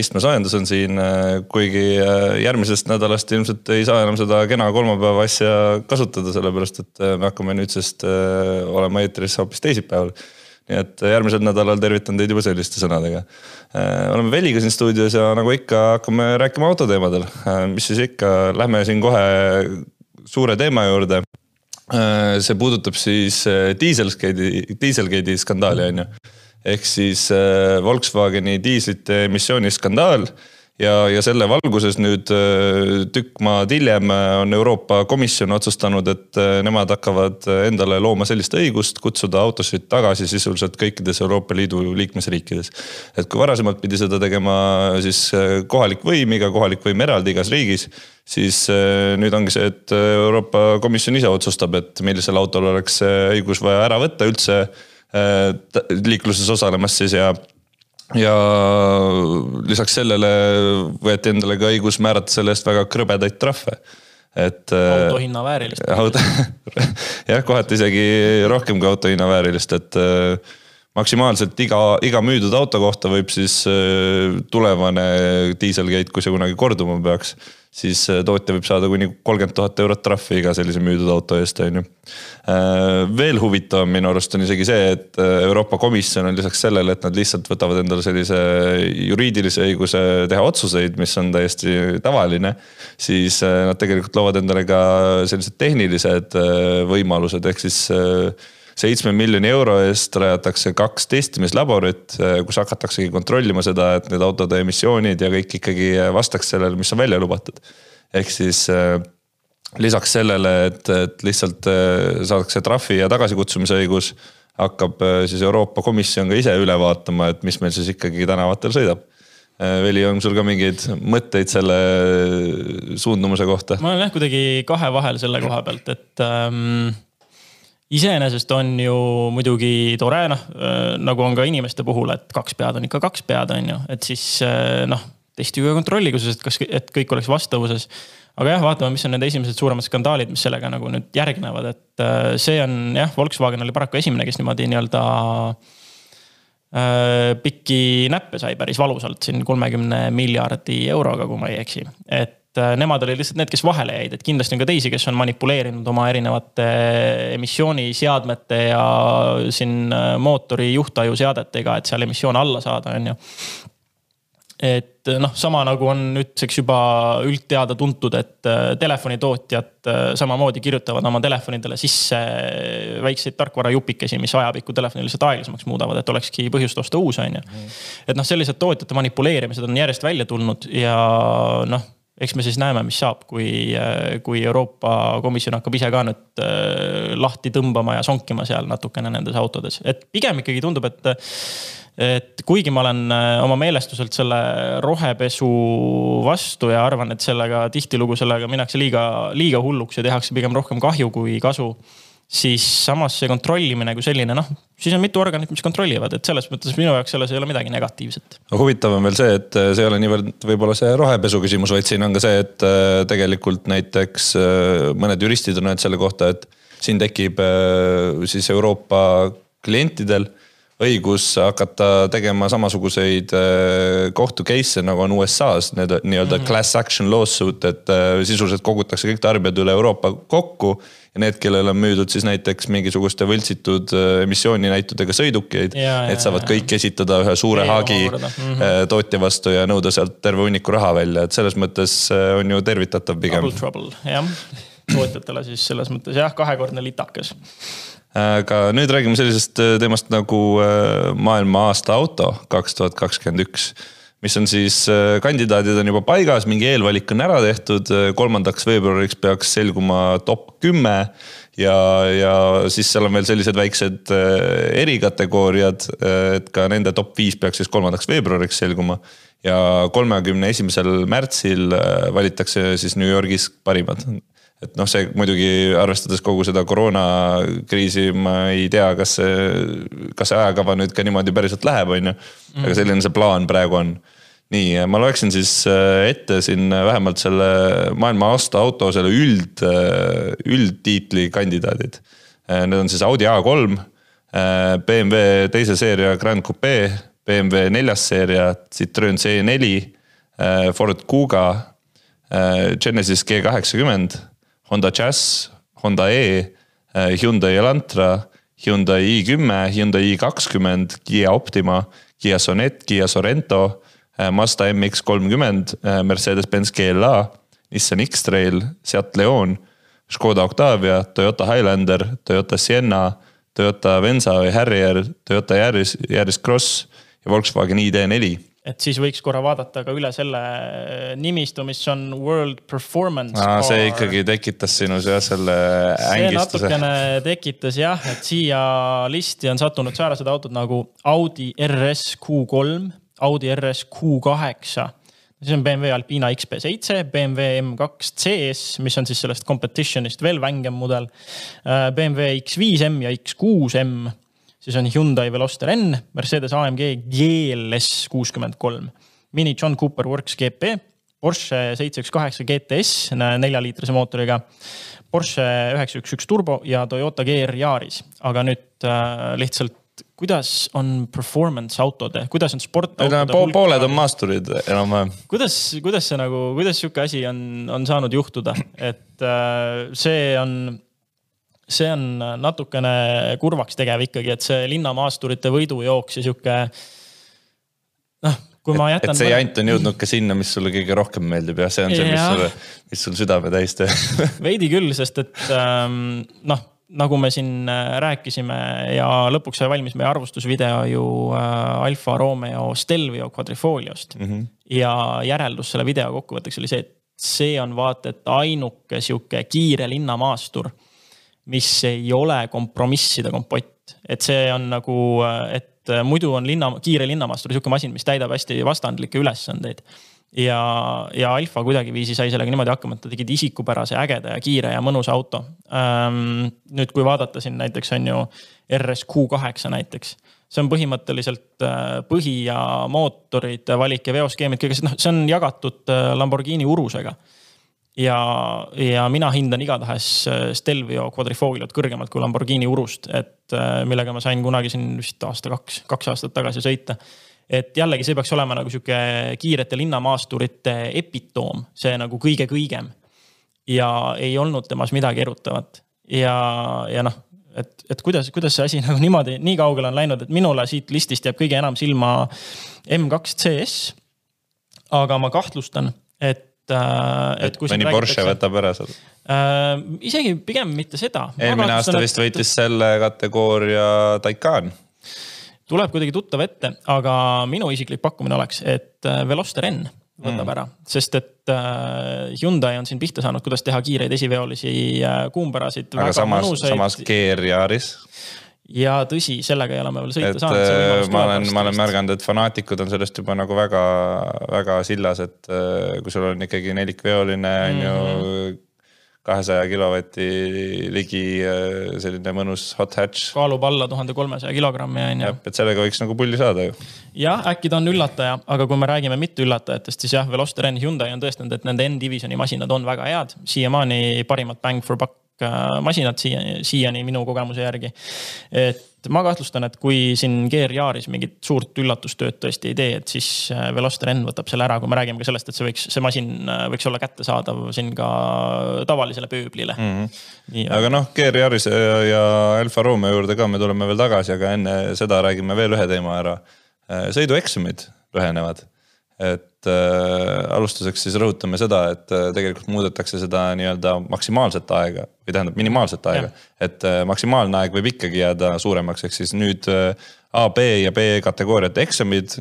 istmesoojendus on siin, äh, kuigi äh, järgmisest nädalast ilmselt ei saa enam seda kena kolmapäeva asja kasutada, sellepärast et me hakkame nüüdsest olema eetris hoopis teisipäeval. nii et järgmisel nädalal tervitan teid juba selliste sõnadega. oleme Veliga siin stuudios ja nagu ikka, hakkame rääkima autoteemadel. mis siis ikka, lähme siin kohe suure teema juurde. see puudutab siis Dieselgate'i, Dieselgate'i skandaali on ju ehk siis äh, Volkswageni diislite emissiooniskandaal ja, ja selle valguses nüüd äh, tükk maad hiljem äh, on Euroopa Komisjon otsustanud, et nemad hakkavad endale looma sellist õigust kutsuda autosid tagasi sisuliselt kõikides Euroopa Liidu liikmesriikides. et kui varasemalt pidi seda tegema siis kohalik võim, iga kohalik võim eraldi igas riigis, siis nüüd ongi see, et Euroopa Komisjon ise otsustab, et millisel autol oleks õigus vaja ära võtta üldse Äh, liikluses osalemas siis ja ja lisaks sellele võeti endale ka õigus määrata selle eest väga krõbedaid trahve. et. Äh, auto hinna väärilist. jah, kohati isegi rohkem kui auto hinna väärilist, et äh, maksimaalselt iga, iga müüdud auto kohta võib siis tulevane diiselgate, kui see kunagi korduma peaks siis äh, tootja võib saada kuni kolmkümmend tuhat eurot trahvi iga sellise müüdud auto eest, on ju. Äh, veel huvitavam minu arust on isegi see, et äh, Euroopa Komisjon on lisaks sellele, et nad lihtsalt võtavad endale sellise juriidilise õiguse teha otsuseid, mis on täiesti tavaline. siis nad tegelikult loovad endale ka sellised tehnilised võimalused, ehk siis seitsme miljoni euro eest rajatakse kaks testimislaborit, eh, kus hakataksegi kontrollima seda, et need autode emissioonid ja kõik ikkagi vastaks sellele, mis on välja lubatud. ehk siis eh, lisaks sellele, et, et lihtsalt eh, saadakse trahvi ja tagasikutsumise õigus, hakkab siis Euroopa Komisjon ka ise üle vaatama, et mis meil siis ikkagi tänavatel sõidab Veli, on sul ka mingeid mõtteid selle suundumuse kohta? ma olen jah kuidagi kahe vahel selle koha pealt, et ähm, iseenesest on ju muidugi tore, noh nagu on ka inimeste puhul, et kaks pead on ikka kaks pead, on ju, et siis noh, testige ja kontrollige, et kas, et kõik oleks vastavuses. aga jah, vaatame, mis on need esimesed suuremad skandaalid, mis sellega nagu nüüd järgnevad, et see on jah, Volkswagen oli paraku esimene, kes niimoodi nii-öelda pikki näppe sai päris valusalt siin kolmekümne miljardi euroga, kui ma ei eksi. et et äh, nemad olid lihtsalt need, kes vahele jäid, et kindlasti on ka teisi, kes on manipuleerinud oma erinevate emissiooniseadmete ja siin äh, mootori juhtaju seadetega, et seal emissioon alla saada, on ju et noh, sama nagu on nüüdseks juba üldteada tuntud, et äh, telefonitootjad samamoodi kirjutavad oma telefonidele sisse väikseid tarkvarajupikesi, mis ajapikku telefoni lihtsalt aeglasemaks muudavad, et olekski põhjust osta uus, on ju. Mhm. et noh, sellised tootjate manipuleerimised on järjest välja tulnud ja noh eks me siis näeme, mis saab, kui, kui Euroopa Komisjon hakkab ise ka nüüd äh, lahti tõmbama ja sonkima seal natukene nendes autodes, et pigem ikkagi tundub, et et kuigi ma olen äh, oma meelestuselt selle rohepesu vastu ja arvan, et sellega tihtilugu sellega minnakse liiga, liiga hulluks ja tehakse pigem rohkem kahju kui kasu siis samas see kontrollimine kui selline, noh, siis on mitu organit, mis kontrollivad, et selles mõttes minu jaoks selles ei ole midagi negatiivset. huvitav on veel see, et äh, see ei ole niivõrd võib-olla see rohepesu küsimus, vaid siin on ka see, et äh, tegelikult näiteks äh, mõned juristid on öelnud selle kohta, et siin tekib siis Euroopa klientidel õigus hakata tegema samasuguseid kohtu case'e nagu on USA-s, need nii-öelda mm -hmm. class action lawsuit, et sisuliselt kogutakse kõik tarbijad üle Euroopa kokku ja need, kellel on müüdud siis näiteks mingisuguste võltsitud äh, emissiooninäitudega sõidukeid, need saavad ja, kõik esitada ühe suure ja, haagi mm -hmm. tootja vastu ja nõuda sealt terve hunniku raha välja, et selles mõttes äh, on ju tervitatav pigem. Double trouble, jah, tootjatele siis selles mõttes jah, kahekordne litakas aga nüüd räägime sellisest teemast nagu maailma aasta auto kaks tuhat kakskümmend üks mis on siis, kandidaadid on juba paigas, mingi eelvalik on ära tehtud, kolmandaks veebruariks peaks selguma top kümme ja, ja siis seal on veel sellised väiksed erikategooriad, et ka nende top viis peaks siis kolmandaks veebruariks selguma. ja kolmekümne esimesel märtsil valitakse siis New Yorgis parimad et noh, see muidugi arvestades kogu seda koroonakriisi, ma ei tea, kas see, kas see ajakava nüüd ka niimoodi päriselt läheb, on ju. aga mhm. selline see plaan praegu on. nii, ma loeksin siis äh, ette siin vähemalt selle maailma aasta auto selle üld, äh, üldtiitli kandidaadid. Äh, need on siis Audi A3, BMW teise seeria Grand Coupe, BMW neljas seeria Citroen C4, Ford Kuga, Genesis G kaheksakümmend Honda Jazz, Honda E, äh, Hyundai Elantra, Hyundai i10, Hyundai i20, Kiia Optima, Kiia Sonet, Kiia Sorento, äh, Mazda MX30, äh, Mercedes-Benz GLA, Nissan X-Trail, Seat Leon, Škoda Octavia, Toyota Highlander, Toyota Sienna, Toyota Venza või Harrier, Toyota Yaris, Yaris Cross ja Volkswagen ID4 et siis võiks korra vaadata ka üle selle nimistu, mis on World Performance Aa, see ikkagi tekitas sinus jah selle ängistuse. see natukene tekitas jah, et siia listi on sattunud säärased autod nagu Audi RS Q3, Audi RS Q8 siis on BMW Alpina XB7, BMW M2 CS, mis on siis sellest competition'ist veel vängem mudel. Äh, BMW X5M ja X6M siis on Hyundai Veloster N, Mercedes AMG GLS kuuskümmend kolm, Mini John Cooper Works GP, Porsche seitse üks kaheksa GTS neljaliitrise mootoriga, Porsche üheksa üks üks turbo ja Toyota GR Yaris. aga nüüd äh, lihtsalt kuidas on performance autode, kuidas on sportautode po? pooled on maasturid enam-vähem. kuidas, kuidas see nagu, kuidas sihuke asi on, on saanud juhtuda, et äh, see on see on natukene kurvaks tegev ikkagi, et see linnamaasturite võidujooks ja sihuke noh, kui ma jätan. et see jant on jõudnud ka sinna, mis sulle kõige rohkem meeldib ja see on see, mis sulle, mis sul südame täis teeb veidi küll, sest et ähm, noh, nagu me siin äh, rääkisime ja lõpuks sai valmis meie arvustusvideo ju äh, Alfa Romeo Stelvio Quadrifoliost mm. -hmm. ja järeldus selle video kokkuvõtteks oli see, et see on vaata et ainuke sihuke kiire linnamaastur mis ei ole kompromisside kompott, et see on nagu, et muidu on linna, kiire linnamaastur sihuke masin, mis täidab hästi vastandlikke ülesandeid. Ja, ja Alfa kuidagiviisi sai sellega niimoodi hakkama, et ta tegi isikupärase, ägeda ja kiire ja mõnusa auto. Ähm,. nüüd, kui vaadata siin näiteks on ju RSQ8 näiteks, see on põhimõtteliselt äh, põhi ja mootorite valik ja veoskeemid, kõige see, noh, see on jagatud äh, Lamborghini Urusega ja, ja mina hindan igatahes äh, Stelvio Quadrifoliot kõrgemalt kui Lamborghini Urust, et äh, millega ma sain kunagi siin vist aasta kaks, kaks aastat tagasi sõita. et jällegi, see peaks olema nagu sihuke kiirete linnamaasturite epitoom, see nagu kõige kõigem. ja ei olnud temas midagi erutavat ja, ja noh, et, et kuidas, kuidas see asi nagu niimoodi nii kaugele on läinud, et minule siit listist jääb kõige enam silma M2 CS. aga ma kahtlustan, et et, et kui. mõni Porsche võtab ära seda äh,? isegi pigem mitte seda. eelmine aasta vist võitis selle kategooria Taycan. tuleb kuidagi tuttav ette, aga minu isiklik pakkumine oleks, et äh, Veloster N võtab mm. ära, sest et äh, Hyundai on siin pihta saanud, kuidas teha kiireid esiveolisi äh, kuumpärasid. aga samas, samas GR Yaris ja tõsi, sellega ei ole me veel sõita et, saanud. Äh, ma olen, ma olen märganud, et fanaatikud on sellest juba nagu väga, väga sillas, et äh, kui sul on ikkagi nelikveoline on mm -hmm. ju kahesaja kilovati ligi äh, selline mõnus hot hatch. kaalub alla tuhande kolmesaja kilogrammi on ju. et sellega võiks nagu pulli saada ju. jah, äkki ta on üllataja, aga kui me räägime mitte üllatajatest, siis jah, Veloster N Hyundai on tõestanud, et nende N-divisioni masinad on väga head, siiamaani parimad bang for buck masinad siia, siiani minu kogemuse järgi. et ma kahtlustan, et kui siin GR Yaris mingit suurt üllatustööd tõesti ei tee, et siis äh, Veloster N võtab selle ära, kui me räägime ka sellest, et see võiks, see masin äh, võiks olla kättesaadav siin ka tavalisele pööblile mm. -hmm. Nii, aga noh, GR Yaris ja, ja Alfa Romeo juurde ka me tuleme veel tagasi, aga enne seda räägime veel ühe teema ära. Äh, sõidueksamid lühenevad et äh, alustuseks siis rõhutame seda, et äh, tegelikult muudetakse seda nii-öelda maksimaalset aega või tähendab minimaalset aega. et äh, maksimaalne aeg võib ikkagi jääda suuremaks, ehk siis nüüd äh, A, B ja B kategooriate eksamid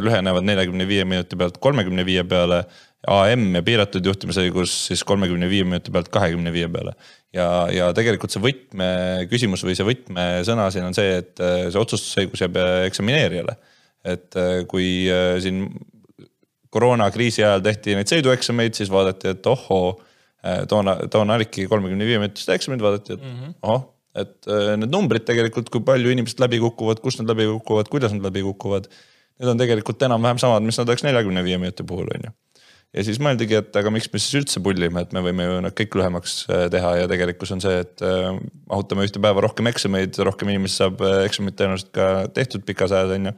lühenevad neljakümne viie minuti pealt kolmekümne viie peale. AM ja piiratud juhtimisõigus siis kolmekümne viie minuti pealt kahekümne viie peale. ja, ja tegelikult see võtmeküsimus või see võtmesõna siin on see, et see otsustusõigus jääb eksamineerijale. et kui siin koroonakriisi ajal tehti neid sõidueksameid, siis vaadati, et ohoo toona, toona olidki kolmekümne viie minutised eksamid, vaadati, et mm -hmm. ohoh, et äh, need numbrid tegelikult, kui palju inimesed läbi kukuvad, kust nad läbi kukuvad, kuidas nad läbi kukuvad. Need on tegelikult enam-vähem samad, mis nad oleks neljakümne viie minuti puhul, on ju. ja siis mõeldigi, et aga miks me siis üldse pullime, et me võime ju nad kõik lühemaks äh, teha ja tegelikkus on see, et äh, mahutame ühte päeva rohkem eksameid, rohkem inimesi saab eksamit tõenäoliselt ka tehtud pikas ajas, on ju.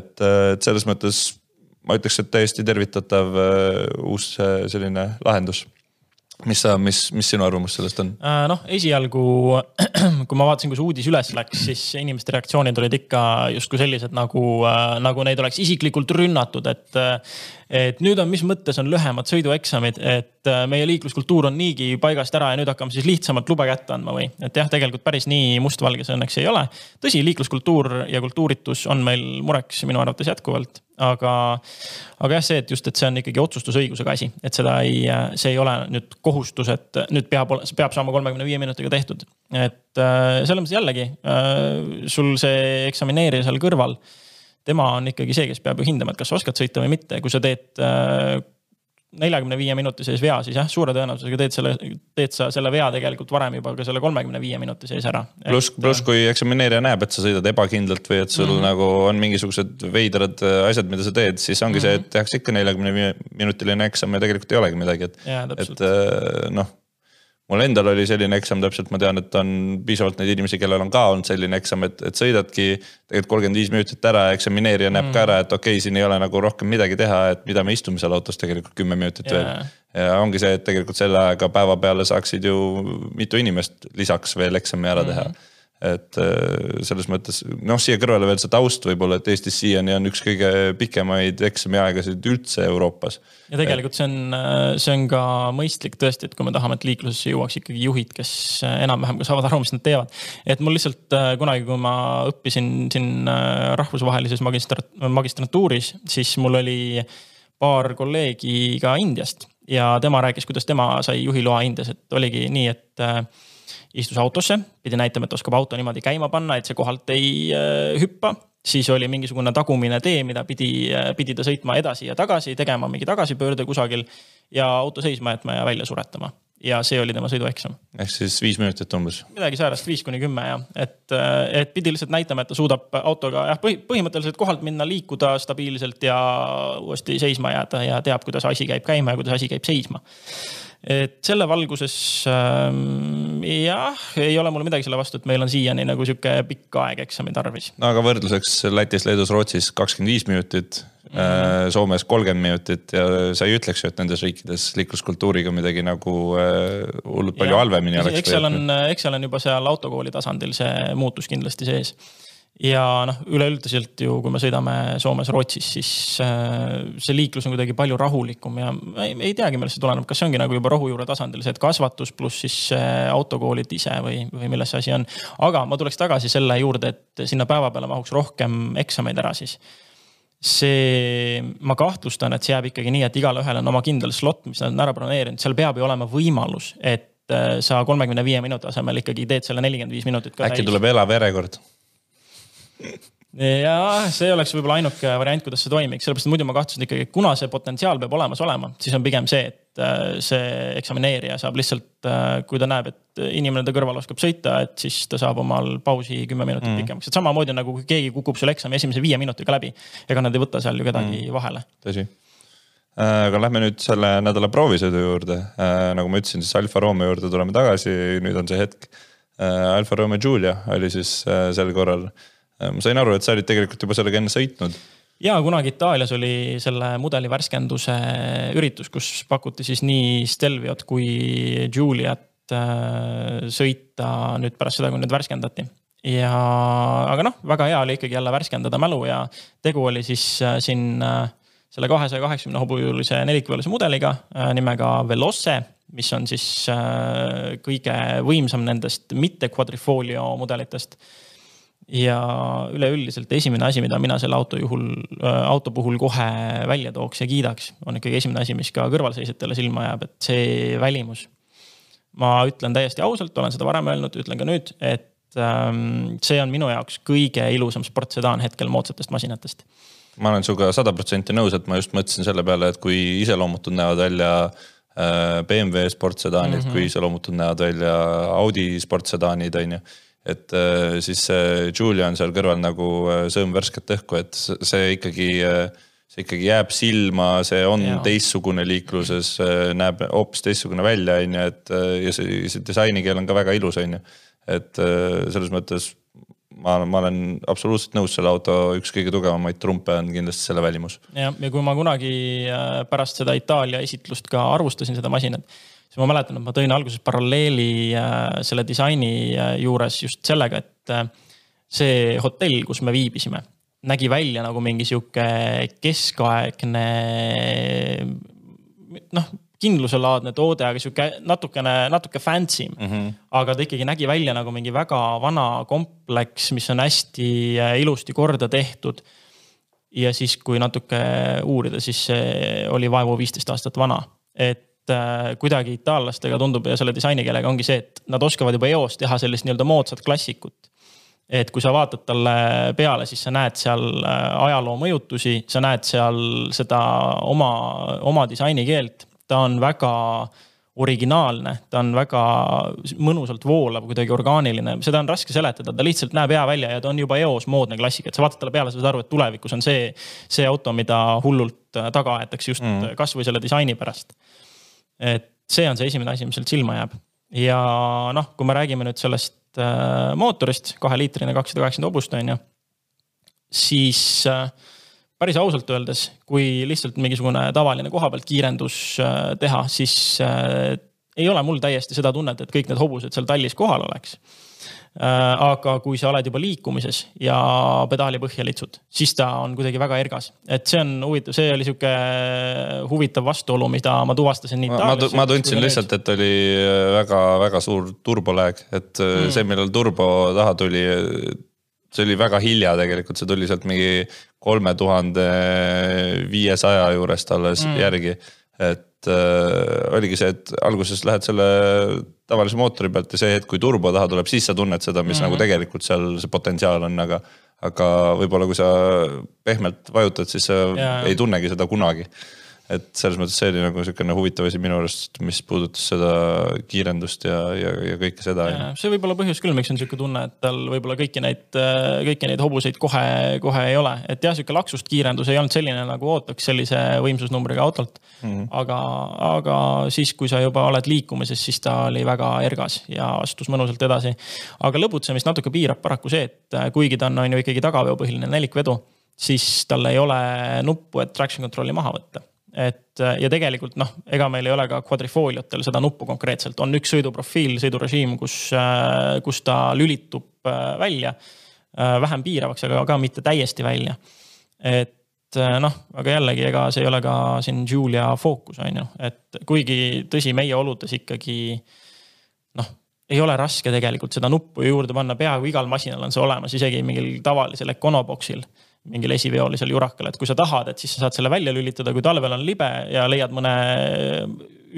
et, et selles mõttes ma ütleks, et täiesti tervitatav uus selline lahendus mis sa, mis, mis sinu arvamus sellest on? Äh, noh, esialgu kui ma vaatasin, kus uudis üles läks, siis inimeste reaktsioonid olid ikka justkui sellised nagu, äh, nagu neid oleks isiklikult rünnatud, et et nüüd on, mis mõttes on lühemad sõidueksamid, et äh, meie liikluskultuur on niigi paigast ära ja nüüd hakkame siis lihtsamalt lube kätte andma või? et jah, tegelikult päris nii mustvalge see õnneks ei ole. tõsi, liikluskultuur ja kultuuritus on meil mureks minu arvates jätkuvalt, aga, aga jah, see, et just, et see on ikkagi otsustusõigusega asi, et seda ei, see ei ole nüüd kohustus, et nüüd peab, peab saama kolmekümne viie minutiga tehtud. et äh, selles mõttes jällegi äh, sul see eksamineerija seal kõrval tema on ikkagi see, kes peab ju hindama, et kas sa oskad sõita või mitte, kui sa teed äh, neljakümne viie minuti sees vea, siis jah, suure tõenäosusega teed selle, teed sa selle vea tegelikult varem juba ka selle kolmekümne viie minuti sees ära. pluss, pluss äh, kui eksamineerija näeb, et sa sõidad ebakindlalt või et sul mm -hmm. nagu on mingisugused veidrad äh, asjad, mida sa teed, siis ongi mm -hmm. see, et tehakse ikka neljakümne minutiline eksam ja tegelikult ei olegi midagi, et, et noh mul endal oli selline eksam täpselt, ma tean, et on piisavalt neid inimesi, kellel on ka olnud selline eksam, et, et sõidadki tegelikult kolmkümmend viis minutit ära, eksamineerija näeb mm. ka ära, et okei okay,, siin ei ole nagu rohkem midagi teha, et mida me istume seal autos tegelikult kümme minutit yeah. veel. ja ongi see, et tegelikult selle ajaga päeva peale saaksid ju mitu inimest lisaks veel eksami ära teha mm et äh, selles mõttes noh, siia kõrvale veel see taust võib-olla, et Eestis siiani on üks kõige pikemaid eksamiaegasid üldse Euroopas. ja tegelikult see on, äh, see on ka mõistlik tõesti, et kui me tahame, et liiklusesse jõuaks ikkagi juhid, kes äh, enam-vähem ka saavad aru, mis nad teevad. et mul lihtsalt kunagi, kui ma õppisin siin rahvusvahelises magistrat-, magistrantuuris, siis mul oli paar kolleegi ka Indiast ja tema rääkis, kuidas tema sai juhiloa Indias, et oligi nii, et istus autosse, pidi näitama, et oskab auto niimoodi käima panna, et see kohalt ei äh, hüppa. siis oli mingisugune tagumine tee, mida pidi, äh, pidi ta sõitma edasi ja tagasi, tegema mingi tagasipöörde kusagil ja auto seisma jätma ja välja suretama ja see oli tema sõidueksam. ehk siis viis minutit umbes? midagi säärast, viis kuni kümme ja, et, äh, et pidi lihtsalt näitama, et ta suudab autoga jah, põhimõtteliselt kohalt minna, liikuda stabiilselt ja uuesti seisma jääda ja teab, kuidas asi käib käima ja kuidas asi käib seisma et selle valguses ähm, jah, ei ole mul midagi selle vastu, et meil on siiani nagu sihuke pikk aeg eksami tarvis. no aga võrdluseks Lätis, Leedus, Rootsis kakskümmend viis minutit mm, -hmm. Soomes kolmkümmend minutit ja sa ei ütleks ju, et nendes riikides liikluskultuuriga midagi nagu äh, hullult palju halvemini oleks. eks seal on, eks seal on juba seal autokooli tasandil see muutus kindlasti sees ja noh, üleüldiselt ju, kui me sõidame Soomes, Rootsis, siis äh, see liiklus on kuidagi palju rahulikum ja ei, ei teagi, millest see tuleneb, kas see ongi nagu juba rohujuure tasandil see, et kasvatus pluss siis autokoolid ise või, või milles see asi on. aga ma tuleks tagasi selle juurde, et sinna päeva peale mahuks rohkem eksameid ära siis see, ma kahtlustan, et see jääb ikkagi nii, et igalühel on oma kindel slot, mis nad on ära broneerinud, seal peab ju olema võimalus, et äh, sa kolmekümne viie minuti asemel ikkagi teed selle nelikümmend viis minutit äkki täis. tuleb elav järjekord ja see oleks võib-olla ainuke variant, kuidas see toimiks, sellepärast et muidu ma kahtlusin ikkagi, kuna see potentsiaal peab olemas olema, siis on pigem see, et äh, see eksamineerija saab lihtsalt, äh, kui ta näeb, et inimene ta kõrval oskab sõita, et siis ta saab omal pausi kümme minutit mm. pikemaks, et samamoodi nagu kui keegi kukub selle eksami esimese viie minutiga läbi. ega nad ei võta seal ju kedagi mm. vahele. tõsi äh, aga lähme nüüd selle nädala proovisõidu juurde. nagu ma ütlesin, siis Alfa Romeo juurde tuleme tagasi, nüüd on see hetk. Alfa Romeo Giulia oli siis sel korral ma sain aru, et sa olid tegelikult juba sellega enne sõitnud ja kunagi Itaalias oli selle mudeli värskenduse üritus, kus pakuti siis nii Stelviot kui Juliat äh, sõita nüüd pärast seda, kui need värskendati. ja, aga noh, väga hea oli ikkagi jälle värskendada mälu ja tegu oli siis äh, siin selle kahesaja kaheksakümne hobujulise nelikvõlise mudeliga nimega Veloce, mis on siis kõige võimsam nendest mitte quadrifoolio mudelitest ja üleüldiselt esimene asi, mida mina selle auto juhul, auto puhul kohe välja tooks ja kiidaks, on ikkagi esimene asi, mis ka kõrvalseisjatele silma jääb, et see välimus. ma ütlen täiesti ausalt, olen seda varem öelnud, ütlen ka nüüd, et ähm, see on minu jaoks kõige ilusam sportsedaan hetkel moodsatest masinatest. ma olen sinuga sada protsenti nõus, et ma just mõtlesin selle peale, et kui iseloomutud näevad välja äh, BMW sportsedaanid mm, -hmm. kui iseloomutud näevad välja Audi sportsedaanid, on ju et äh, siis see Julia on seal kõrval nagu äh, sõõm värsket õhku, et see ikkagi, äh, see ikkagi jääb silma, see on ja. teistsugune liikluses, näeb hoopis teistsugune välja, on ju, et ja see, see disainikeel on ka väga ilus, on ju. et selles mõttes ma, ma olen absoluutselt nõus, selle auto üks kõige tugevamaid trumpe on kindlasti selle välimus. jah, ja kui ma kunagi pärast seda Itaalia esitlust ka arvustasin seda masinat siis ma mäletan, et ma tõin alguses paralleeli äh, selle disaini äh, juures just sellega, et äh, see hotell, kus me viibisime, nägi välja nagu mingi sihuke keskaegne noh, kindluselaadne toode, aga sihuke natukene, natuke fancy mm. -hmm. aga ta ikkagi nägi välja nagu mingi väga vana kompleks, mis on hästi ilusti korda tehtud. ja siis, kui natuke uurida, siis see oli vaevu viisteist aastat vana, et kuidagi itaallastega tundub ja selle disainikeelega ongi see, et nad oskavad juba eos teha sellist nii-öelda moodsat klassikut. et kui sa vaatad talle peale, siis sa näed seal äh, ajaloo mõjutusi, sa näed seal seda oma, oma disainikeelt. ta on väga originaalne, ta on väga mõnusalt voolav, kuidagi orgaaniline, seda on raske seletada, ta lihtsalt näeb hea välja ja ta on juba eos moodne klassika, et sa vaatad talle peale, sa saad aru, et tulevikus on see, see auto, mida hullult taga aetakse just mm. kasvõi selle disaini pärast et see on see esimene asi, mis sealt silma jääb. ja noh, kui me räägime nüüd sellest äh, mootorist, kaheliitrine, kakssada kaheksakümmend hobust on ju. siis äh, päris ausalt öeldes, kui lihtsalt mingisugune tavaline koha pealt kiirendus äh, teha, siis äh, ei ole mul täiesti seda tunnet, et kõik need hobused seal tallis kohal oleks aga kui sa oled juba liikumises ja pedaali põhja litsud, siis ta on kuidagi väga ergas. et see on huvitav, see oli sihuke huvitav vastuolu, mida ma tuvastasin nii Itaalias. ma tundsin lihtsalt, et oli väga-väga suur turboläeg, et äh, mm. see, millal turbo taha tuli, see oli väga hilja tegelikult, see tuli sealt mingi kolme tuhande viiesaja juurest alles mm. järgi, et äh, oligi see, et alguses lähed selle tavalise mootori pealt ja see hetk, kui turbo taha tuleb, siis sa tunned seda, mis mm -hmm. nagu tegelikult seal see potentsiaal on, aga. aga võib-olla, kui sa pehmelt vajutad, siis sa ja, ei tunnegi seda kunagi et selles mõttes see oli nagu sihukene huvitav asi minu arust, mis puudutas seda kiirendust ja, ja, ja kõike seda. see võib olla põhjus küll, miks on sihuke tunne, et tal võib-olla kõiki neid, kõiki neid hobuseid kohe, kohe ei ole. et jah, sihuke laksust kiirendus ei olnud selline nagu ootaks sellise võimsusnumbriga autolt mm. -hmm. aga, aga siis, kui sa juba oled liikumises, siis ta oli väga ergas ja astus mõnusalt edasi. aga lõbutsemist natuke piirab paraku see, et kuigi ta on, on ju ikkagi tagaveopõhiline nelikvedu siis tal ei ole nuppu, et traction control'i maha võtta et ja tegelikult noh, ega meil ei ole ka quadrifooliatel seda nuppu konkreetselt, on üks sõiduprofiil, sõidurežiim, kus, kus ta lülitub äh, välja. Äh, vähem piiravaks, aga ka mitte täiesti välja. et äh, noh, aga jällegi, ega see ei ole ka siin Julia fookus, on ju, et kuigi tõsi, meie oludes ikkagi noh ei ole raske tegelikult seda nuppu juurde panna, peaaegu igal masinal on see olemas, isegi mingil tavalisel Econoboxil mingil esiveolisel jurakal, et kui sa tahad, et siis sa saad selle välja lülitada, kui talvel on libe ja leiad mõne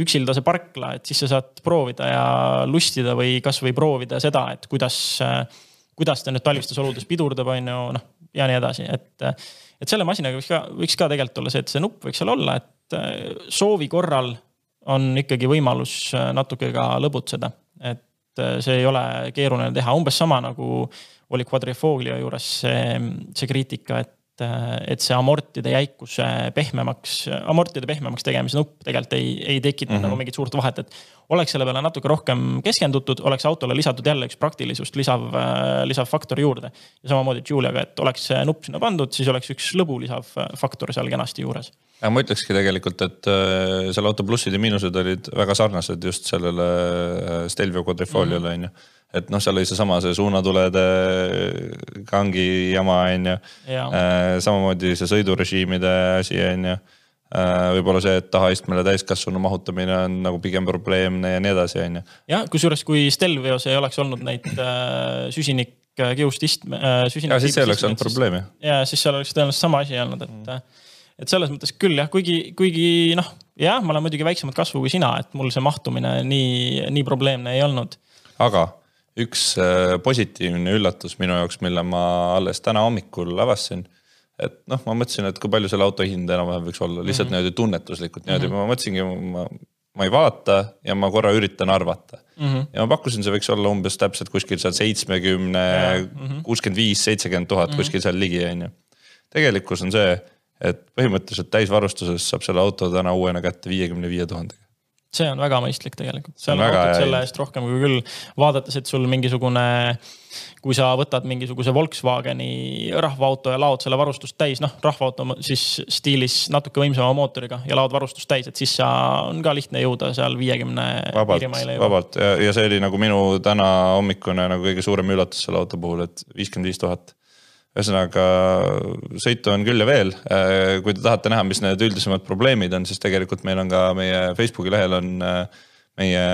üksildase parkla, et siis sa saad proovida ja lustida või kasvõi proovida seda, et kuidas, kuidas ta nüüd talvistes oludes pidurdab, on ju, noh ja nii edasi, et. et selle masinaga võiks ka, võiks ka tegelikult olla see, et see nupp võiks seal olla, et soovi korral on ikkagi võimalus natuke ka lõbutseda, et see ei ole keeruline teha, umbes sama nagu oli Quadrifoglio juures see, see kriitika, et et see amortide jäikuse pehmemaks, amortide pehmemaks tegemise nupp tegelikult ei, ei tekita mm -hmm. nagu mingit suurt vahet, et. oleks selle peale natuke rohkem keskendutud, oleks autole lisatud jälle üks praktilisust lisav, lisav faktor juurde. ja samamoodi Juliaga, et oleks see nupp sinna pandud, siis oleks üks lõbu lisav faktor seal kenasti juures. ja ma ütlekski tegelikult, et äh, selle auto plussid ja miinused olid väga sarnased just sellele äh, Stelvio Quadrifoliole mhm. on mm -hmm. ju et noh, seal oli seesama see suunatulede kangi jama on ju. Äh, samamoodi see sõidurežiimide asi on ju. Äh, võib-olla see, et tahaistmele täiskasvanu mahutamine on nagu pigem probleemne ja nii edasi, on ju. jah, kusjuures kui Stelvios ei oleks olnud neid äh, süsinik kiust istme äh,, süsinik. ja siis ei oleks olnud probleemi. ja siis seal oleks tõenäoliselt sama asi olnud, et mm., et selles mõttes küll jah, kuigi, kuigi noh, jah, ma olen muidugi väiksemat kasvu kui sina, et mul see mahtumine nii, nii probleemne ei olnud. aga üks äh, positiivne üllatus minu jaoks, mille ma alles täna hommikul avastasin et noh, ma mõtlesin, et kui palju selle auto hind enam-vähem võiks olla, lihtsalt mm -hmm. niimoodi tunnetuslikult niimoodi mm, -hmm. ma mõtlesingi, ma, ma ei vaata ja ma korra üritan arvata mm. -hmm. ja ma pakkusin, see võiks olla umbes täpselt kuskil seal seitsmekümne, mhm. kuuskümmend viis, seitsekümmend tuhat mhm. kuskil seal ligi, on ju. tegelikkus on see, et põhimõtteliselt täisvarustuses saab selle auto täna uuena kätte viiekümne viie tuhandega see on väga mõistlik tegelikult, sa naudid selle eest rohkem kui küll, vaadates, et sul mingisugune. kui sa võtad mingisuguse Volkswageni rahvaauto ja laod selle varustust täis, noh rahvaauto siis stiilis natuke võimsama mootoriga ja laod varustust täis, et siis sa on ka lihtne jõuda seal viiekümne. vabalt, vabalt ja, ja see oli nagu minu täna hommikune nagu kõige suurem üllatus selle auto puhul, et viiskümmend viis tuhat ühesõnaga sõitu on küll ja veel. Äh, kui te tahate näha, mis need üldisemad probleemid on, siis tegelikult meil on ka meie Facebooki lehel on äh, meie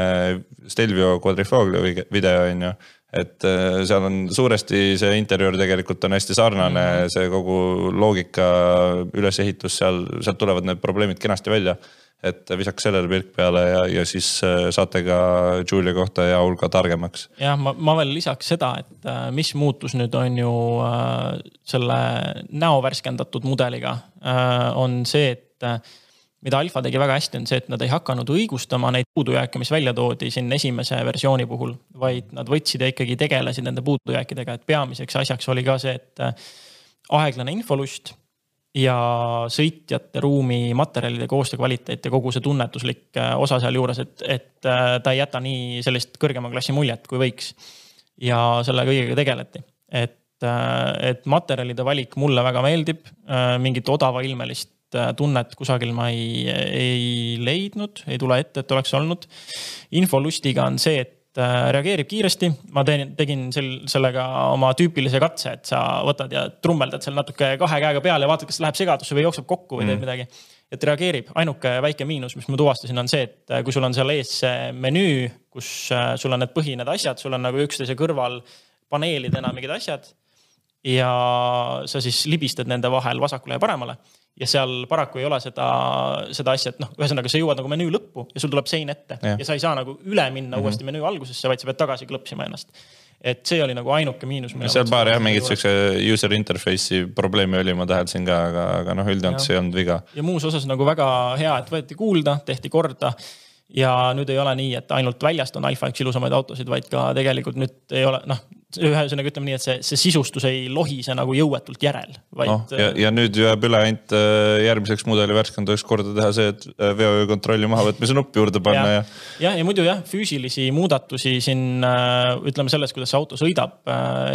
Stelvio Quadrifoglio video on ju. et äh, seal on suuresti see interjöör tegelikult on hästi sarnane mm, -hmm. see kogu loogika, ülesehitus seal, sealt tulevad need probleemid kenasti välja et visake sellele pilk peale ja, ja siis äh, saate ka Julia kohta ja hulga targemaks. jah, ma, ma veel lisaks seda, et äh, mis muutus nüüd on ju äh, selle näo värskendatud mudeliga äh,, on see, et äh, mida Alfa tegi väga hästi, on see, et nad ei hakanud õigustama neid puudujääke, mis välja toodi siin esimese versiooni puhul, vaid nad võtsid ja ikkagi tegelesid nende puudujääkidega, et peamiseks asjaks oli ka see, et äh, aeglane infolust ja sõitjate ruumi materjalide koostöö kvaliteet ja kogu see tunnetuslik äh, osa sealjuures, et, et äh, ta ei jäta nii sellist kõrgema klassi muljet, kui võiks. ja selle kõigega tegeleti, et, äh, et materjalide valik mulle väga meeldib, mingit odavailmelist tunnet kusagil ma ei, ei leidnud, ei tule ette, et oleks olnud. infolustiga on see, et reageerib kiiresti. ma teen, tegin sel, sellega oma tüüpilise katse, et sa võtad ja trummeldad seal natuke kahe käega peale ja vaatad, kas läheb segadusse või jookseb kokku või mm. teeb midagi. et reageerib, ainuke väike miinus, mis ma tuvastasin, on see, et äh, kui sul on seal ees see menüü, kus äh, sul on need põhi, need asjad, sul on nagu üksteise kõrval paneelidena mingid asjad. ja sa siis libistad nende vahel vasakule ja paremale ja seal paraku ei ole seda, seda asja, et noh, ühesõnaga sa jõuad nagu menüü lõppu ja sul tuleb sein ette ja, ja sa ei saa nagu üle minna mm -hmm. uuesti menüü algusesse, vaid sa pead tagasi klõpsima ennast. et see oli nagu ainuke miinus. seal paar jah, mingit siukse user interface'i probleemi oli, ma täheldasin ka, aga, aga noh, üldjoontes ei olnud viga. ja muus osas nagu väga hea, et võeti kuulda, tehti korda ja nüüd ei ole nii, et ainult väljast on Alfa üks ilusamaid autosid, vaid ka tegelikult nüüd ei ole, noh, ühesõnaga ütleme nii, et see, see sisustus ei lohise nagu jõuetult järel, vaid no,. ja, ja nüüd jääb üle ainult äh, järgmiseks mudeli värskenduseks korda teha see, et äh, veokontrolli mahavõtmise nupp juurde panna ja, ja. jah, ja muidu jah, füüsilisi muudatusi siin äh, ütleme selles, kuidas see auto sõidab,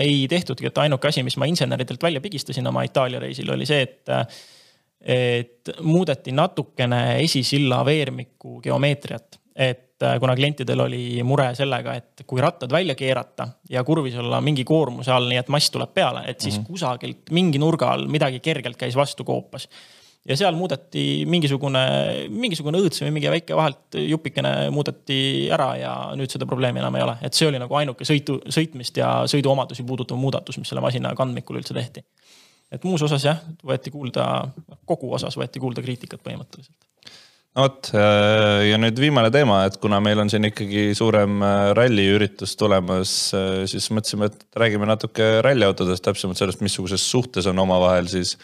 ei tehtudki, et ainuke asi, mis ma inseneridelt välja pigistasin oma Itaalia reisil, oli see, et et muudeti natukene esisilla veermiku geomeetriat, et äh, kuna klientidel oli mure sellega, et kui rattad välja keerata ja kurvis olla mingi koormuse all, nii et mass tuleb peale, et siis mm -hmm. kusagilt mingi nurga all midagi kergelt käis vastu koopas. ja seal muudeti mingisugune, mingisugune õõts või mingi väike vahelt jupikene muudeti ära ja nüüd seda probleemi enam ei ole, et see oli nagu ainuke sõitu, sõitmist ja sõiduomadusi puudutav muudatus, mis selle masina kandmikul üldse tehti et muus osas jah, võeti kuulda, kogu osas võeti kuulda kriitikat põhimõtteliselt vot äh, ja nüüd viimane teema, et kuna meil on siin ikkagi suurem äh, ralliüritus tulemas, äh, siis mõtlesime, et räägime natuke ralliautodest, täpsemalt sellest, missuguses suhtes on omavahel siis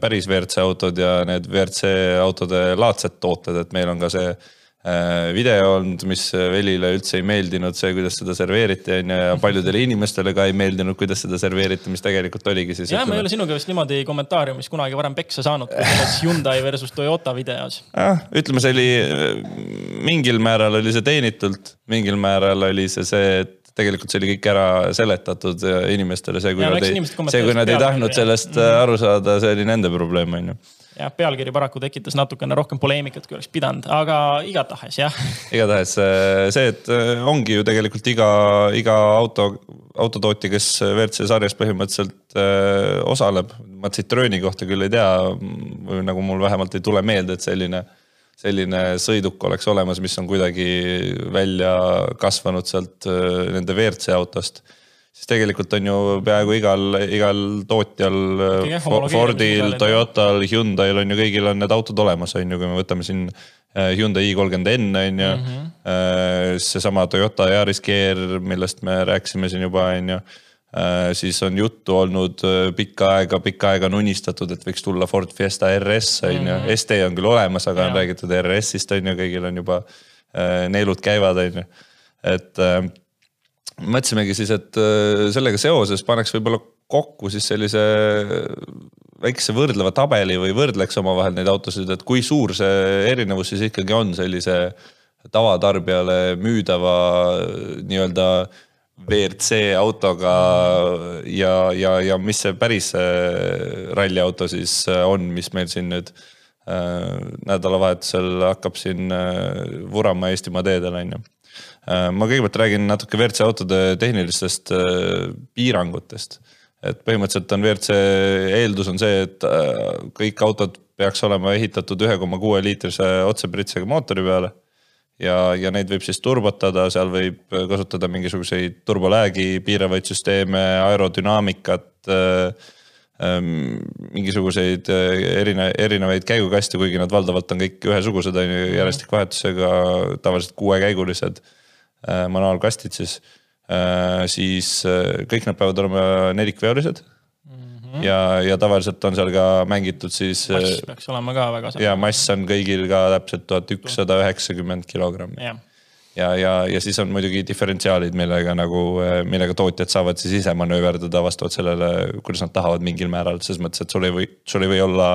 päris WRC autod ja need WRC autode laadsed tooted, et meil on ka see video olnud, mis Velile üldse ei meeldinud, see, kuidas seda serveeriti on ju ja paljudele inimestele ka ei meeldinud, kuidas seda serveeriti, mis tegelikult oligi siis. jah, ma ei ole sinuga vist niimoodi kommentaariumis kunagi varem peksa saanud, kui selles Hyundai versus Toyota videos. jah, ütleme, see oli mingil määral oli see teenitult, mingil määral oli see see, et tegelikult see oli kõik ära seletatud inimestele, see, kui ja, nad ei, see, kui nad ei tahtnud sellest -hmm. aru saada, see oli nende probleem, on ju jah, pealkiri paraku tekitas natukene rohkem poleemikat, kui oleks pidanud, aga igatahes jah. igatahes äh, see, et äh, ongi ju tegelikult iga, iga auto, autotootja, kes WRC sarjas põhimõtteliselt äh, osaleb. ma Citrooni kohta küll ei tea, või nagu mul vähemalt ei tule meelde, et selline, selline sõiduk oleks olemas, mis on kuidagi välja kasvanud sealt nende WRC autost siis tegelikult on ju peaaegu igal, igal tootjal, Fordil, Toyotal, Hyundai'l on ju kõigil on need autod olemas, on ju, kui me võtame siin äh, Hyundai i30N on ju mm -hmm.. seesama Toyota Yaris GR, millest me rääkisime siin juba, on ju siis on juttu olnud pikka aega, pikka aega on unistatud, et võiks tulla Ford Fiesta RS on ju, mhm. ST on küll olemas, aga ja. on räägitud RS-ist on ju, kõigil on juba neelud käivad, on ju. et mõtlesimegi siis, et äh, sellega seoses paneks võib-olla kokku siis sellise väikese võrdleva tabeli või võrdleks omavahel neid autosid, et kui suur see erinevus siis ikkagi on sellise tavatarbijale müüdava nii-öelda WRC autoga ja, ja, ja mis see päris ralliauto siis on, mis meil siin nüüd äh, nädalavahetusel hakkab siin äh, vurama Eestimaa teedel on ju. Äh, ma kõigepealt räägin natuke WRC autode tehnilistest äh, piirangutest. et põhimõtteliselt on WRC eeldus on see, et äh, kõik autod peaks olema ehitatud ühe koma kuue liitrise otsepritsega mootori peale. ja, ja neid võib siis turbotada, seal võib kasutada mingisuguseid turboläägi piiravaid süsteeme, aerodünaamikat mingisuguseid erine-, erinevaid käigukaste, kuigi nad valdavalt on kõik ühesugused, on ju, järjestikvahetusega, tavaliselt kuuekäigulised Äh, manuaalkastid siis, äh, siis kõik nad peavad olema nelikveolised. -hmm. ja, ja tavaliselt on seal ka mängitud siis. mass peaks olema ka väga. ja mass on kõigil ka täpselt tuhat ükssada üheksakümmend kilogrammi ja, ja, ja, ja siis on muidugi diferentsiaalid, millega nagu, millega tootjad saavad siis ise manööverdada vastavalt sellele, kuidas nad tahavad mingil määral, selles mõttes, et sul ei või, sul ei või olla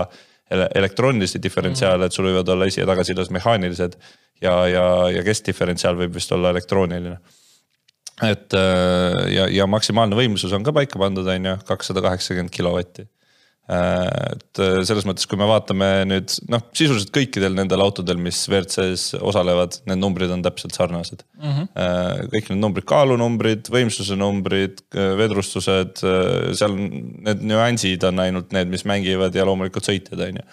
elektroonilisi diferentsiaale -hmm. et sul võivad olla esi- ja tagasilas mehaanilised ja, ja, ja keskdiferentsiaal võib vist olla elektrooniline. et äh, ja, ja maksimaalne võimsus on ka paika pandud, on ju, kakssada kaheksakümmend kilovatti äh, et äh, selles mõttes, kui me vaatame nüüd noh, sisuliselt kõikidel nendel autodel, mis WRC-s osalevad, need numbrid on täpselt sarnased mm. -hmm. kõik need numbrid, kaalunumbrid, võimsuse numbrid, vedrustused, seal need nüansid on ainult need, mis mängivad ja loomulikult sõitjad, on ju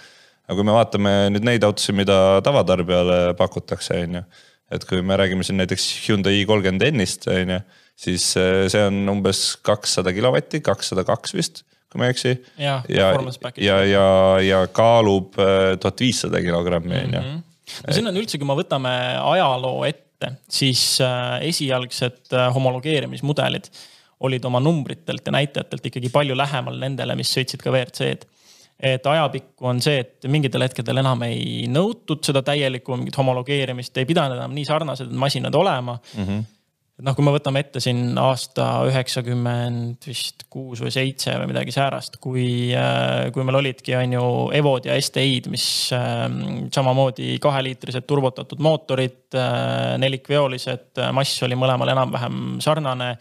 aga kui me vaatame nüüd neid autosid, mida tavatarbijale pakutakse, on ju. et kui me räägime siin näiteks Hyundai i30N-ist, on ju, siis äh, see on umbes kakssada kilovatti, kakssada kaks vist, kui ma ei eksi. ja, ja, ja, ja, ja kaalub äh, tuhat viissada kilogrammi, on ju. Mhm. no siin on üldse, kui me võtame ajaloo ette, siis äh, esialgsed homologeerimismudelid olid oma numbritelt ja näitajatelt ikkagi palju lähemal nendele, mis sõitsid ka WRC-d et ajapikku on see, et mingitel hetkedel enam ei nõutud seda täielikku mingit homologeerimist, ei pidanud enam nii sarnased masinad olema mm. -hmm noh, kui me võtame ette siin aasta üheksakümmend vist kuus või seitse või midagi säärast, kui, äh, kui meil olidki, on ju, Evod ja STI-d, mis ähm, samamoodi kaheliitrised turbotatud mootorid, äh, nelikveolised, mass oli mõlemal enam-vähem sarnane.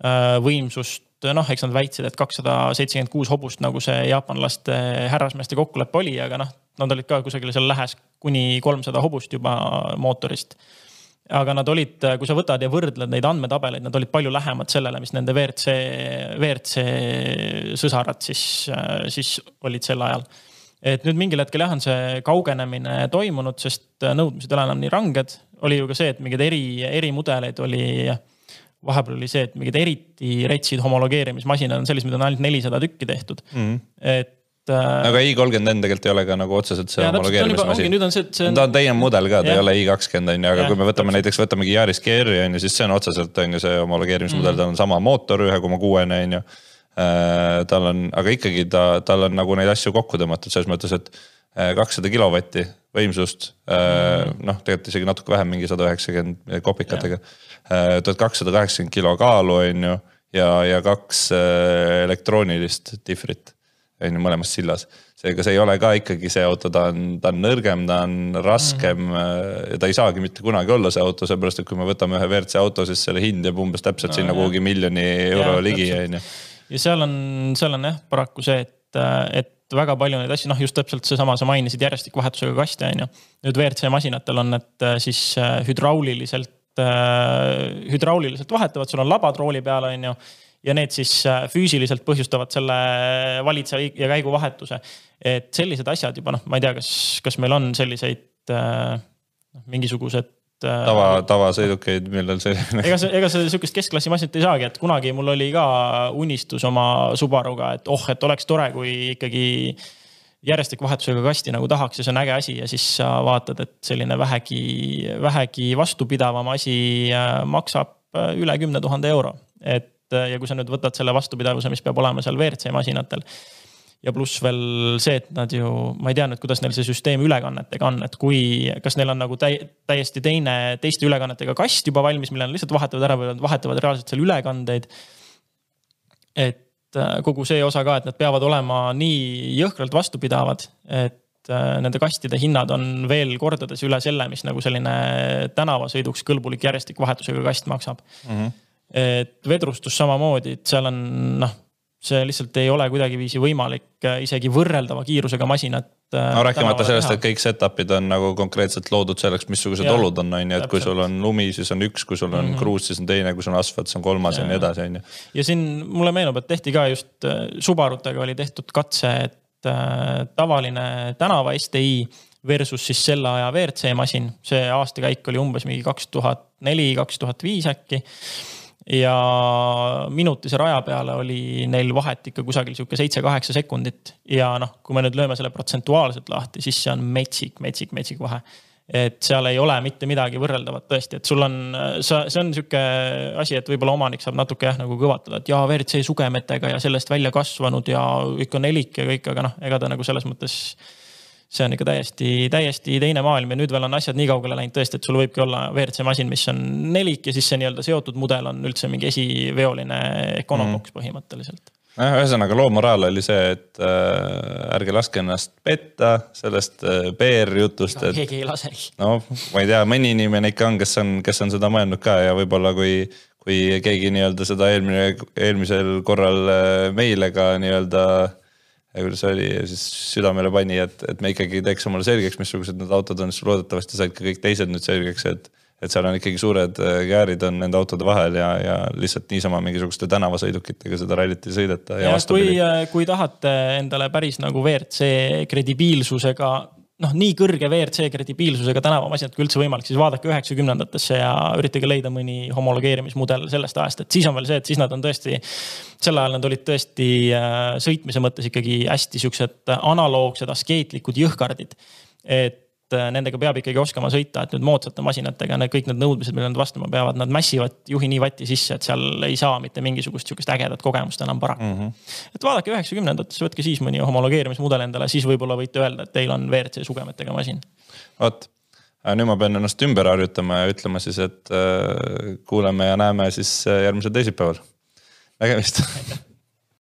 Äh, võimsust noh, eks nad väitsid, et kakssada seitsekümmend kuus hobust, nagu see jaapanlaste härrasmeeste kokkulepe oli, aga noh, nad olid ka kusagil seal lähes kuni kolmsada hobust juba mootorist. Aga nad olid, kui sa võtad ja võrdled neid andmetabeleid, nad olid palju lähemad sellele, mis nende WRC, WRC sõsarad siis, siis olid sel ajal et nüüd mingil hetkel jah, on see kaugenemine toimunud, sest nõudmised ei ole enam nii ranged. oli ju ka see, et mingeid eri, erimudeleid oli vahepeal oli see, et mingid eriti retsid homologeerimismasinad on sellised, mida on ainult nelisada tükki tehtud mm. -hmm. et äh,. aga i30N tegelikult ei ole ka nagu otseselt see homologeerimismasin. ta on teine mudel ka, ta ei ole i20 on ju, aga ja, kui me võtame täpselt. näiteks, võtamegi Yaris GR-i on ju, siis see on otseselt on ju see homologeerimismudel mm, -hmm. tal on sama mootor ühe koma kuuene on ju äh,. tal on, aga ikkagi ta, tal on nagu neid asju kokku tõmmatud selles mõttes, et äh, kakssada kilovatti võimsust mm noh, tegelikult isegi natuke vähem, mingi sada üheksakümmend kopikatega tuhat kakssada kaheksakümmend kilo kaalu, on ju, ja, ja kaks elektroonilist difrit on ju mõlemas sillas. seega see ei ole ka ikkagi see auto, ta on, ta on nõrgem, ta on raskem mm -hmm. ta ei saagi mitte kunagi olla see auto, seepärast et kui me võtame ühe WRC auto, siis selle hind jääb umbes täpselt no, sinna kuhugi miljoni euro ja, ligi, on ju. ja seal on, seal on jah paraku see, et, et väga palju neid asju, noh just täpselt seesama, sa mainisid järjestikvahetusega kaste on ju. nüüd WRC masinatel on need siis hüdrauliliselt Äh, hüdrauliliselt vahetavad, sul on labad rooli peal, on ju. Ja need siis äh, füüsiliselt põhjustavad selle valitseja ja käiguvahetuse. et sellised asjad juba noh, ma ei tea, kas, kas meil on selliseid äh, noh, mingisugused tava, tavasõidukeid, millel selline. ega see, ega see sihukest keskklassi masinat ei saagi, et kunagi mul oli ka unistus oma Subaruga, et oh, et oleks tore, kui ikkagi järjestikvahetusega kasti nagu tahaks ja see on äge asi ja siis sa vaatad, et selline vähegi, vähegi vastupidavam asi äh, maksab äh, üle kümne tuhande euro. et ja kui sa nüüd võtad selle vastupidavuse, mis peab olema seal WRC masinatel ja pluss veel see, et nad ju, ma ei tea nüüd, kuidas neil see süsteem ülekannetega on, et kui, kas neil on nagu täi, täiesti teine, teiste ülekannetega kast juba valmis, mille nad lihtsalt vahetavad ära või nad vahetavad reaalselt seal ülekandeid. et äh, kogu see osa ka, et nad peavad olema nii jõhkralt vastupidavad, et äh, nende kastide hinnad on veel kordades üle selle, mis nagu selline tänavasõiduks kõlbulik järjestikvahetusega kast maksab mm. -hmm. Et vedrustus samamoodi, et seal on noh see lihtsalt ei ole kuidagiviisi võimalik äh, isegi võrreldava kiirusega masinat. Äh, no rääkimata sellest, et kõik setup'id on nagu konkreetselt loodud selleks, missugused ja, olud on, on ju, et kui sul on lumi, siis on üks, kui sul on mm -hmm. kruus, siis on teine, kui sul on asfalt, siis on kolmas ja, nii edasi, on ju. ja siin mulle meenub, et tehti ka just äh, Subarutega oli tehtud katse, et tavaline tänava STi versus siis selle aja WRC masin, see aastakäik oli umbes mingi kaks tuhat neli, kaks tuhat viis äkki ja minutise raja peale oli neil vahet ikka kusagil sihuke seitse-kaheksa sekundit. ja noh, kui me nüüd lööme selle protsentuaalselt lahti, siis see on metsik, metsik, metsik vahe. et seal ei ole mitte midagi võrreldavat tõesti, et sul on, sa, see on sihuke asi, et võib-olla omanik saab natuke jah nagu kõvatada, et jaa, WRC sugemetega ja sellest välja kasvanud ja on nelik ja kõik, aga noh, ega ta nagu selles mõttes see on ikka täiesti, täiesti teine maailm ja nüüd veel on asjad nii kaugele läinud tõesti, et sul võibki olla WRC masin, mis on nelik ja siis see nii-öelda seotud mudel on üldse mingi esiveoline Econobox mm. põhimõtteliselt jah, ühesõnaga loo moraal oli see, et äh, ärge laske ennast petta sellest äh, PR-jutust no,. keegi ei lasegi. no ma ei tea, mõni inimene ikka on, kes on, kes on seda mõelnud ka ja võib-olla kui, kui keegi nii-öelda seda eelmine, eelmisel korral äh, meile ka nii-öelda äh, ja kuidas oli siis südamele pani, et, et me ikkagi teeks omale selgeks, missugused need autod on, siis loodetavasti said ka kõik teised nüüd selgeks, et et seal on ikkagi suured äh, käärid on nende autode vahel ja, ja lihtsalt niisama mingisuguste tänavasõidukitega seda rallit ei sõideta. ja, ja kui, äh, kui tahate endale päris nagu WRC kredibiilsusega noh, nii kõrge WRC kredibiilsusega tänavamasinat kui üldse võimalik, siis vaadake üheksakümnendatesse ja üritage leida mõni homologeerimismudel sellest ajast, et siis on veel see, et siis nad on tõesti. sel ajal nad olid tõesti äh, sõitmise mõttes ikkagi hästi siuksed analoogsed, askeetlikud jõhkardid. et Äh, nendega peab ikkagi oskama sõita, et nüüd moodsate masinatega need kõik need nõudmised, millele nad vastama peavad, nad mässivad juhi nii vatti sisse, et seal ei saa mitte mingisugust sihukest ägedat kogemust enam paraku mm. -hmm. et vaadake üheksakümnendates, võtke siis mõni homologeerimismudel endale, siis võib-olla võite öelda, et teil on WRC sugemetega masin. vot, nüüd ma pean ennast ümber harjutama ja ütlema siis, et äh, kuuleme ja näeme siis äh, järgmisel teisipäeval. nägemist